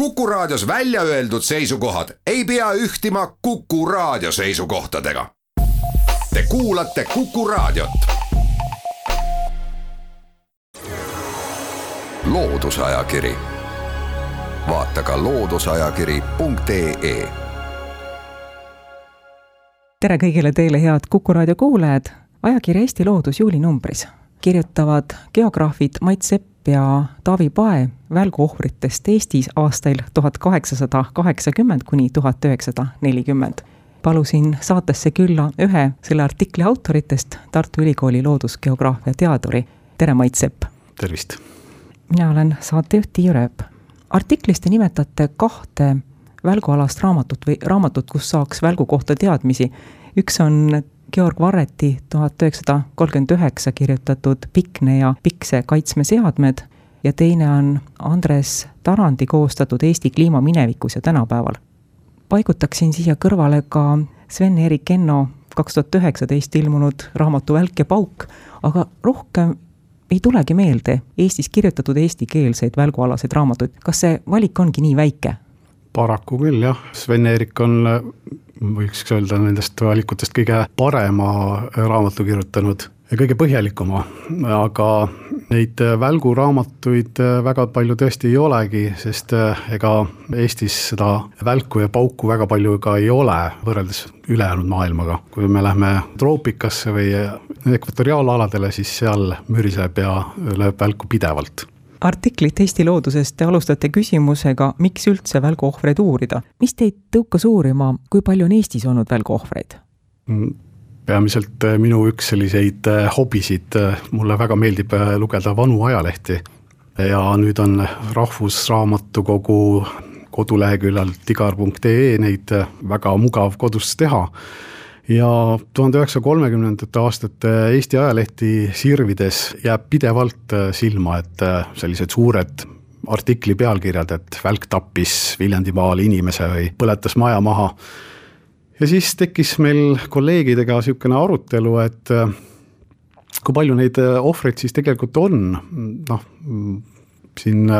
Kuku Raadios välja öeldud seisukohad ei pea ühtima Kuku Raadio seisukohtadega. Te kuulate Kuku Raadiot. loodusajakiri, vaata ka looduseajakiri.ee. tere kõigile teile, head Kuku Raadio kuulajad. ajakiri Eesti Loodus juulinumbris kirjutavad geograafid Mait Sepp ja Taavi Pae välguohvritest Eestis aastail tuhat kaheksasada kaheksakümmend kuni tuhat üheksasada nelikümmend. palusin saatesse külla ühe selle artikli autoritest, Tartu Ülikooli loodusgeograafia teaduri. tere, Mait Sepp! tervist! mina olen saatejuht Tiiu Rööp. artiklis te nimetate kahte välgualast raamatut või raamatut, kus saaks välgu kohta teadmisi. üks on Georg Varreti tuhat üheksasada kolmkümmend üheksa kirjutatud Pikne ja Pikse kaitsmeseadmed ja teine on Andres Tarandi koostatud Eesti kliima minevikus ja tänapäeval. paigutaksin siia kõrvale ka Sven-Erik Enno kaks tuhat üheksateist ilmunud raamatu Välk ja pauk, aga rohkem ei tulegi meelde Eestis kirjutatud eestikeelseid välgualaseid raamatuid, kas see valik ongi nii väike? paraku küll jah, Sven-Erik on võiks öelda nendest valikutest kõige parema raamatu kirjutanud ja kõige põhjalikuma, aga neid välguraamatuid väga palju tõesti ei olegi, sest ega Eestis seda välku ja pauku väga palju ka ei ole, võrreldes ülejäänud maailmaga. kui me lähme troopikasse või ekvatoriaalaladele, siis seal müriseb ja lööb välku pidevalt artiklit Eesti Loodusest te alustate küsimusega, miks üldse välguohvreid uurida. mis teid tõukas uurima, kui palju on Eestis olnud välguohvreid? Mm, peamiselt äh, minu üks selliseid äh, hobisid, äh, mulle väga meeldib lugeda vanu ajalehti ja nüüd on Rahvusraamatukogu koduleheküljel tigar.ee neid väga mugav kodus teha ja tuhande üheksasaja kolmekümnendate aastate Eesti ajalehti sirvides jääb pidevalt äh, silma, et äh, sellised suured artikli pealkirjad, et välk tappis Viljandimaal inimese või põletas maja maha. ja siis tekkis meil kolleegidega niisugune arutelu, et äh, kui palju neid ohvreid siis tegelikult on, noh, siin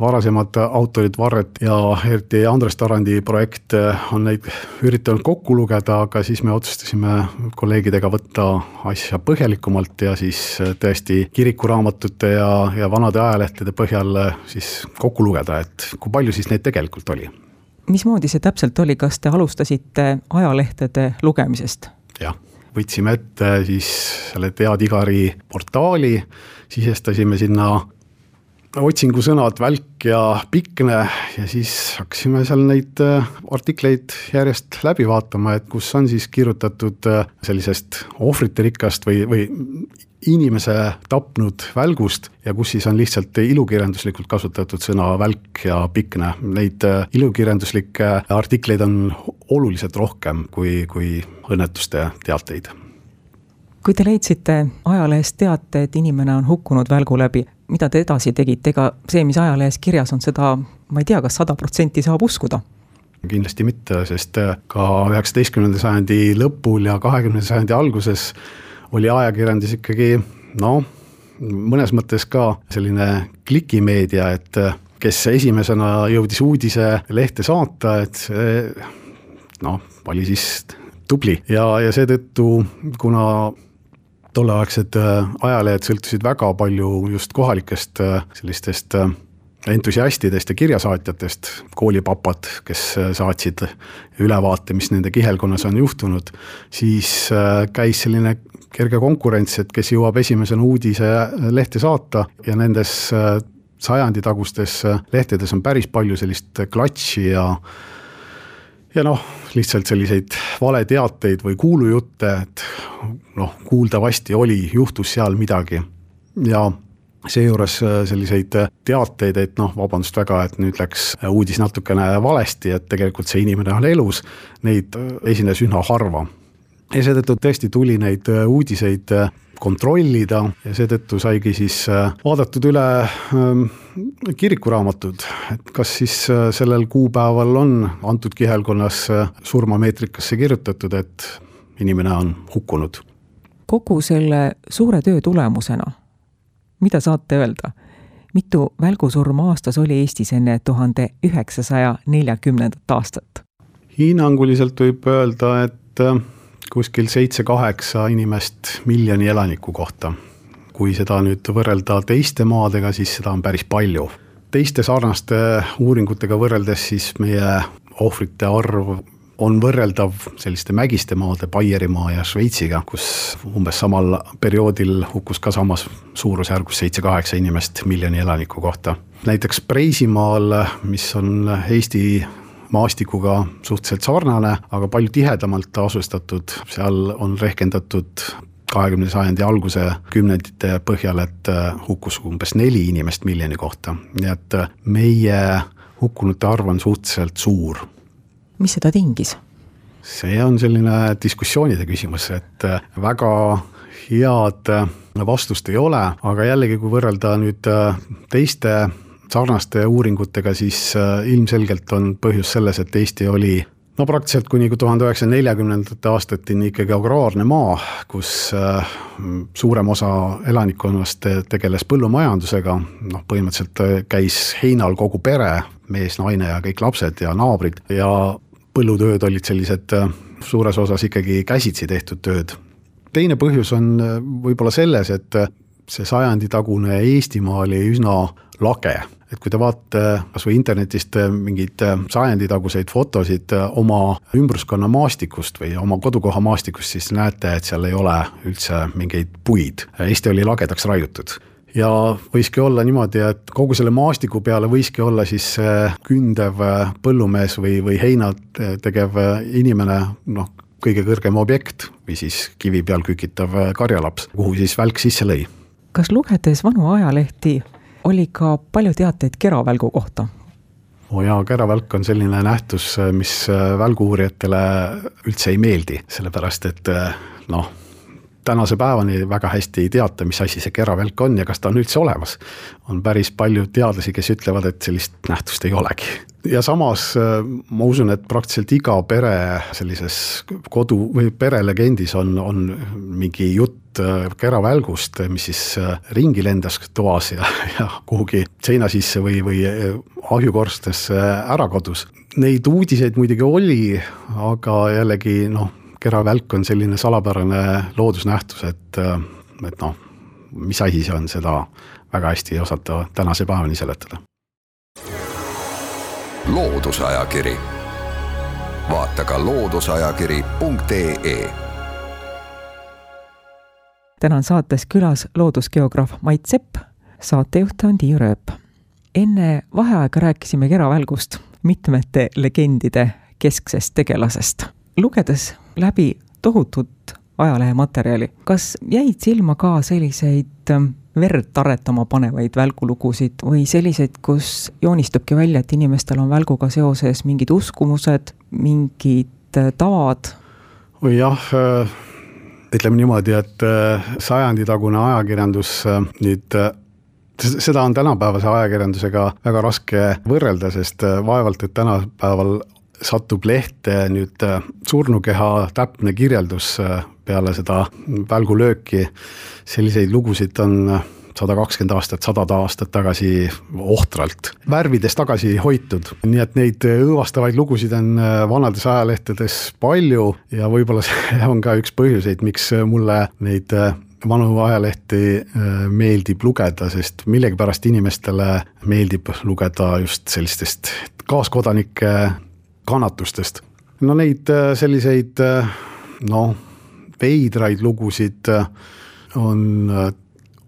varasemad autorid, Varret ja eriti Andres Tarandi projekt on neid üritanud kokku lugeda, aga siis me otsustasime kolleegidega võtta asja põhjalikumalt ja siis tõesti kirikuraamatute ja, ja vanade ajalehtede põhjal siis kokku lugeda, et kui palju siis neid tegelikult oli. mismoodi see täpselt oli, kas te alustasite ajalehtede lugemisest? jah, võtsime ette siis selle Tea Tigari portaali, sisestasime sinna otsingusõnad välk ja pikne ja siis hakkasime seal neid äh, artikleid järjest läbi vaatama, et kus on siis kirjutatud äh, sellisest ohvriterikkast või, või inimese tapnud välgust ja kus siis on lihtsalt ilukirjanduslikult kasutatud sõna välk ja pikne. Neid äh, ilukirjanduslikke artikleid on oluliselt rohkem kui, kui õnnetuste teateid kui te leidsite ajalehest teate, et inimene on hukkunud välgu läbi, mida te edasi tegite, ega see, mis ajalehes kirjas on, seda ma ei tea kas, kas sada protsenti saab uskuda? kindlasti mitte, sest äh, ka üheksateistkümnenda sajandi lõpul ja kahekümnenda sajandi alguses oli ajakirjandus ikkagi noh, mõnes mõttes ka selline klikimeedia, et äh, kes esimesena jõudis uudise lehte saata, et see noh, oli siis tubli ja, ja seetõttu, kuna tolleaegsed äh, ajalehed sõltusid väga palju just kohalikest äh, sellistest äh, entusiastidest ja kirjasaatjatest, koolipapad, kes saatsid ülevaate, mis nende kihelkonnas on juhtunud, siis käis selline kerge konkurents, et kes jõuab esimesena uudise lehte saata ja nendes sajanditagustes lehtedes on päris palju sellist klatši ja ja noh, lihtsalt selliseid valeteateid või kuulujutte, et noh, kuuldavasti oli, juhtus seal midagi ja seejuures äh, selliseid teateid, et noh, vabandust väga, et nüüd läks uudis natukene valesti, et tegelikult see inimene on elus, neid äh, esines üsna harva. ja seetõttu tõesti tuli neid äh, uudiseid kontrollida ja seetõttu saigi siis vaadatud üle ähm, kirikuraamatud, et kas siis äh, sellel kuupäeval on antud kihelkonnas äh, surmameetrikasse kirjutatud, et inimene on hukkunud? kogu selle suure töö tulemusena, mida saate öelda, mitu välgusurma aastas oli Eestis enne tuhande üheksasaja neljakümnendat aastat? hinnanguliselt võib öelda, et äh, kuskil seitse-kaheksa inimest miljoni elaniku kohta. kui seda nüüd võrrelda teiste maadega, siis seda on päris palju. teiste sarnaste uuringutega võrreldes siis meie ohvrite arv on võrreldav selliste mägiste maade, Baierimaa ja Šveitsiga, kus umbes samal perioodil hukkus ka samas suurusjärgus seitse-kaheksa inimest miljoni elaniku kohta. näiteks Preisimaal, mis on Eesti maastikuga suhteliselt sarnane, aga palju tihedamalt asustatud, seal on rehkendatud kahekümne sajandi alguse kümnendite põhjal, et hukkus umbes neli inimest miljoni kohta, nii et meie hukkunute arv on suhteliselt suur. Mis seda tingis? see on selline diskussioonide küsimus, et äh, väga head äh, vastust ei ole, aga jällegi, kui võrrelda nüüd äh, teiste sarnaste uuringutega, siis ilmselgelt on põhjus selles, et Eesti oli no praktiliselt kuni tuhande üheksasaja neljakümnendate aastateni ikkagi agraarne maa, kus suurem osa elanikkonnast tegeles põllumajandusega, noh põhimõtteliselt käis heinal kogu pere, mees, naine ja kõik lapsed ja naabrid ja põllutööd olid sellised äh, suures osas ikkagi käsitsi tehtud tööd. teine põhjus on äh, võib-olla selles, et äh, see sajanditagune Eestimaa oli üsna lage, et kui te vaatate kas või internetist mingeid sajanditaguseid fotosid oma ümbruskonna maastikust või oma kodukoha maastikust, siis näete, et seal ei ole üldse mingeid puid, Eesti oli lagedaks raiutud. Ja võiski olla niimoodi, et kogu selle maastiku peale võiski olla siis kündev põllumees või, või heina tegev inimene, noh, kõige kõrgem objekt või siis kivi peal kükitav karjalaps, kuhu siis välk sisse lõi. kas lugedes vanu ajalehti oli ka palju teateid keravälgu kohta? oo jaa, käravälk on selline nähtus, mis välgu-uurijatele üldse ei meeldi, sellepärast et noh tänase päevani väga hästi ei teata, mis asi see keravälk on ja kas ta on üldse olemas. on päris palju teadlasi, kes ütlevad, et sellist nähtust ei olegi. ja samas äh, ma usun, et praktiliselt iga pere sellises kodu või perelegendis on, on mingi jutt äh, keravälgust, mis siis äh, ringi lendas toas ja, ja kuhugi seina sisse või, või ahjukorstesse ära kadus. Neid uudiseid muidugi oli, aga jällegi noh keravälk on selline salapärane loodusnähtus, et, et noh, mis asi see on, seda väga hästi ei osata tänase päevani seletada. loodusajakiri, vaata ka looduseajakiri.ee. täna on saates külas loodusgeograaf Mait Sepp, saatejuht on Tiiu Rööp. enne vaheaega rääkisime keravälgust, mitmete legendide kesksest tegelasest. lugedes läbi tohutut ajalehematerjali. kas jäid silma ka selliseid ähm, verd taretama panevaid välgulugusid või selliseid, kus joonistubki välja, et inimestel on välguga seoses mingid uskumused, mingid äh, tavad? või jah, äh, ütleme niimoodi, et äh, sajanditagune ajakirjandus nüüd seda on tänapäevase ajakirjandusega väga raske võrrelda, sest vaevalt, et tänapäeval satub lehte nüüd äh, surnukeha täpne kirjeldus äh, peale seda välgulööki, selliseid lugusid on äh, sada kakskümmend aastat, sadad aastat tagasi ohtralt värvides tagasi hoitud. nii et neid õõvastavaid lugusid on vanades ajalehtedes palju ja võib-olla see on ka üks põhjuseid, miks mulle neid vanu ajalehti meeldib lugeda, sest millegipärast inimestele meeldib lugeda just sellistest kaaskodanike kannatustest. no neid äh, selliseid äh, noh, veidraid lugusid äh, on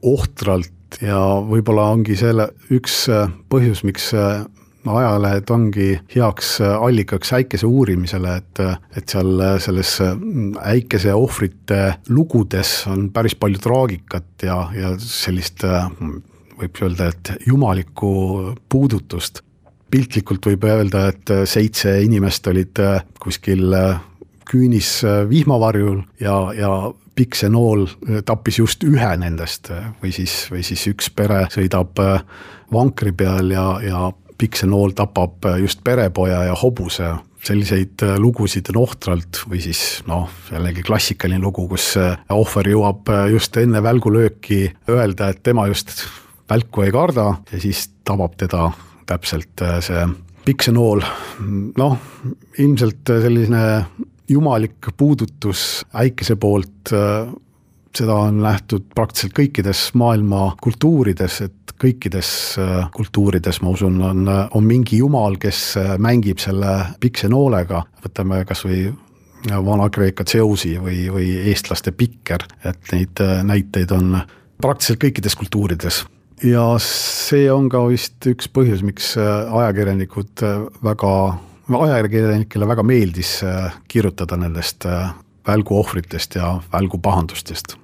ohtralt ja võib-olla ongi selle üks põhjus, miks ajalehed ongi heaks allikaks äikese uurimisele, et, et seal selles äikese ohvrite lugudes on päris palju traagikat ja, ja sellist võib öelda, et jumalikku puudutust. Piltlikult võib öelda, et äh, seitse inimest olid äh, kuskil äh, küünis vihmavarjul ja, ja pikk see nool tappis just ühe nendest või siis, või siis üks pere sõidab vankri peal ja, ja pikk see nool tapab just perepoja ja hobuse. Selliseid lugusid on ohtralt või siis noh, jällegi klassikaline lugu, kus ohver jõuab just enne välgulööki öelda, et tema just välku ei karda ja siis tabab teda täpselt see piksenool, noh, ilmselt selline jumalik puudutus äikese poolt, seda on nähtud praktiliselt kõikides maailma kultuurides, et kõikides kultuurides, ma usun, on, on mingi jumal, kes mängib selle piksenoolega, võtame kas või Vana-Kreeka Zeusi või, või eestlaste Pikker, et neid näiteid on praktiliselt kõikides kultuurides. Ja see on ka vist üks põhjus, miks ajakirjanikud väga ajakirjanikele väga meeldis äh, kirjutada nendest äh, välguohvritest ja välgupahandustest.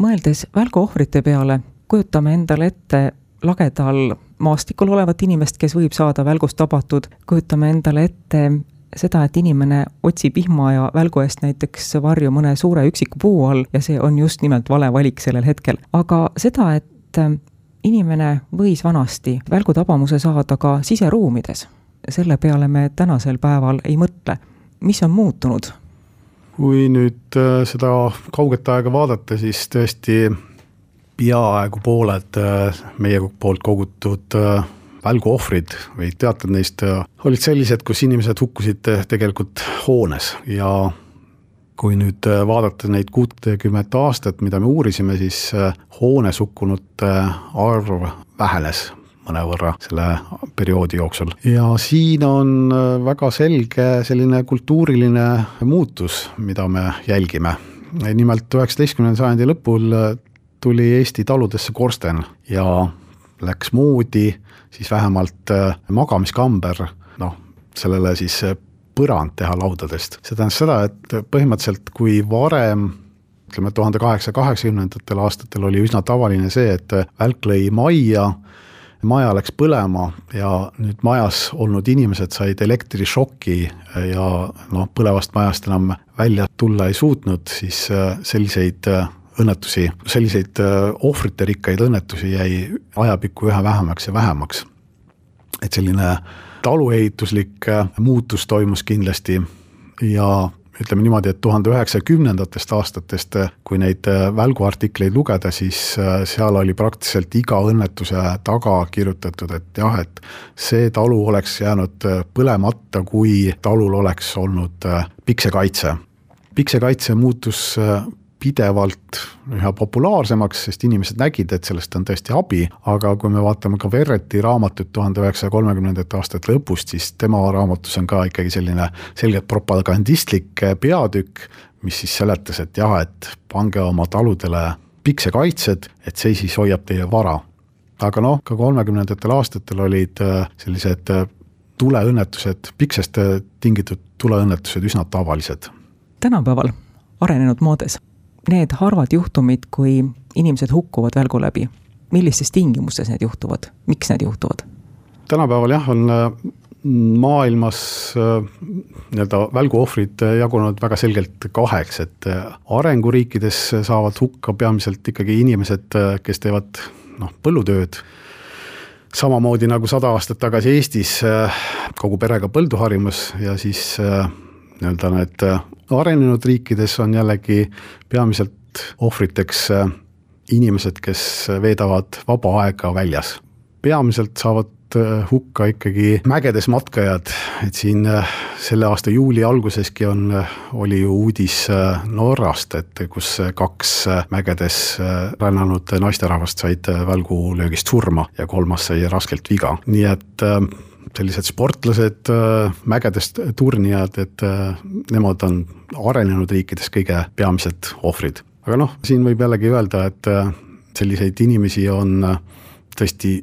mõeldes välguohvrite peale, kujutame endale ette lagedal maastikul olevat inimest, kes võib saada välgust tabatud, kujutame endale ette seda, et inimene otsib vihma ja välgu eest näiteks varju mõne suure üksiku puu all ja see on just nimelt vale valik sellel hetkel. aga seda, et äh, inimene võis vanasti välgutabamuse saada ka siseruumides selle peale me tänasel päeval ei mõtle. mis on muutunud? kui nüüd äh, seda kauget aega vaadata, siis tõesti peaaegu pooled äh, meie poolt kogutud äh, välguohvrid või teated neist olid sellised, kus inimesed hukkusid tegelikult hoones ja kui nüüd vaadata neid kuutekümmet aastat, mida me uurisime, siis hoones hukkunute arv vähenes mõnevõrra selle perioodi jooksul. ja siin on äh, väga selge selline kultuuriline muutus, mida me jälgime. nimelt üheksateistkümnenda sajandi lõpul äh, tuli Eesti taludesse korsten ja läks moodi siis vähemalt äh, magamiskamber, noh, sellele siis põrand teha laudadest. see tähendas seda, et põhimõtteliselt kui varem ütleme, tuhande kaheksasaja kaheksakümnendatel aastatel oli üsna tavaline see, et välk lõi majja maja läks põlema ja nüüd majas olnud inimesed said elektrišoki ja noh, põlevast majast enam välja tulla ei suutnud, siis äh, selliseid äh, õnnetusi, selliseid äh, ohvriterikkad õnnetusi jäi ajapikku üha vähemaks ja vähemaks. et selline taluehituslik muutus toimus kindlasti ja ütleme niimoodi, et tuhande üheksasaja kümnendatest aastatest, kui neid äh, välguartikleid lugeda, siis äh, seal oli praktiliselt iga õnnetuse taga kirjutatud, et jah, et see talu oleks jäänud äh, põlemata, kui talul oleks olnud piksekaitse. piksekaitse muutus pidevalt üha populaarsemaks, sest inimesed nägid, et sellest on tõesti abi, aga kui me vaatame ka Verreti raamatut tuhande üheksasaja kolmekümnendate aastate lõpust, siis tema raamatus on ka ikkagi selline selgelt propagandistlik peatükk, mis siis seletas, et jah, et pange oma taludele piksekaitsed, et see siis hoiab teie vara. aga noh, ka kolmekümnendatel aastatel olid äh, sellised äh, tuleõnnetused, piksest äh, tingitud tuleõnnetused üsna tavalised. tänapäeval arenenud moodi need harvad juhtumid, kui inimesed hukkuvad välgu läbi, millistes tingimustes need juhtuvad, miks need juhtuvad? tänapäeval jah, on äh, maailmas äh, nii-öelda välguohvrid jagunenud väga selgelt kaheks, et äh, arenguriikides saavad hukka peamiselt ikkagi inimesed, kes teevad noh, põllutööd, samamoodi nagu sada aastat tagasi Eestis kogu perega põldu harimas ja siis nii-öelda need arenenud riikides on jällegi peamiselt ohvriteks äh, inimesed, kes veedavad vaba aega väljas. peamiselt saavad äh, hukka ikkagi mägedes matkajad, et siin äh, selle aasta juuli alguseski on, oli ju uudis Norrast, et kus kaks mägedes rännanud naisterahvast said välgulöögist surma ja kolmas sai raskelt viga, nii et sellised sportlased, äh, mägedest turnijad, et äh, nemad on arenenud riikides kõige peamised ohvrid. aga noh, siin võib jällegi öelda, et äh, selliseid inimesi on tõesti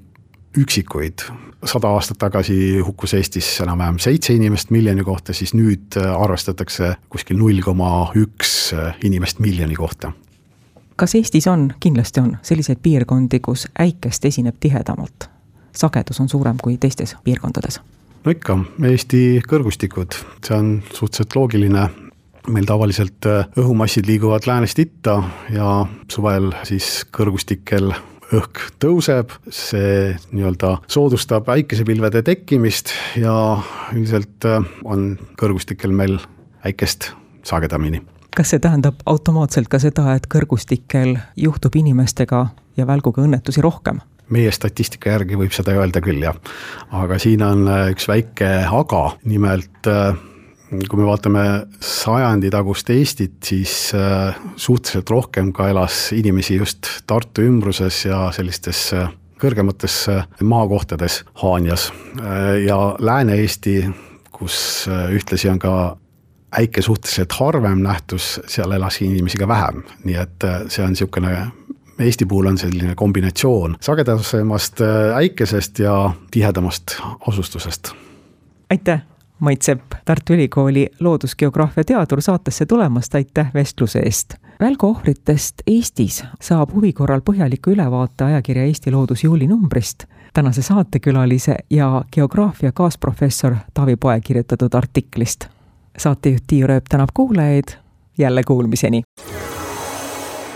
üksikuid, sada aastat tagasi hukkus Eestis enam-vähem seitse inimest miljoni kohta, siis nüüd arvestatakse kuskil null koma üks inimest miljoni kohta. kas Eestis on, kindlasti on, selliseid piirkondi, kus äikest esineb tihedamalt? Sagedus on suurem kui teistes piirkondades? no ikka, Eesti kõrgustikud, see on suhteliselt loogiline, meil tavaliselt äh, õhumassid liiguvad läänest itta ja suvel siis kõrgustikel õhk tõuseb, see nii-öelda soodustab äikesepilvede tekkimist ja üldiselt äh, on kõrgustikel meil äikest sagedamini. kas see tähendab automaatselt ka seda, et kõrgustikel juhtub inimestega ja välguga õnnetusi rohkem meie statistika järgi võib seda öelda küll, jah. aga siin on üks väike aga, nimelt kui me vaatame sajandi tagust Eestit, siis suhteliselt rohkem ka elas inimesi just Tartu ümbruses ja sellistes kõrgemates maakohtades Haanjas. Ja Lääne-Eesti, kus ühtlasi on ka äike suhteliselt harvem nähtus, seal elas inimesi ka vähem, nii et see on niisugune Eesti puhul on selline kombinatsioon sagedasemast äikesest ja tihedamast asustusest. aitäh, Mait Sepp, Tartu Ülikooli loodusgeograafia teadur saatesse tulemast, aitäh vestluse eest välguohvritest Eestis saab huvi korral põhjaliku ülevaate ajakirja Eesti Loodus juulinumbrist, tänase saatekülalise ja geograafia kaasprofessor Taavi Poe kirjutatud artiklist. saatejuht Tiiu Rööp tänab kuulajaid, jälle kuulmiseni!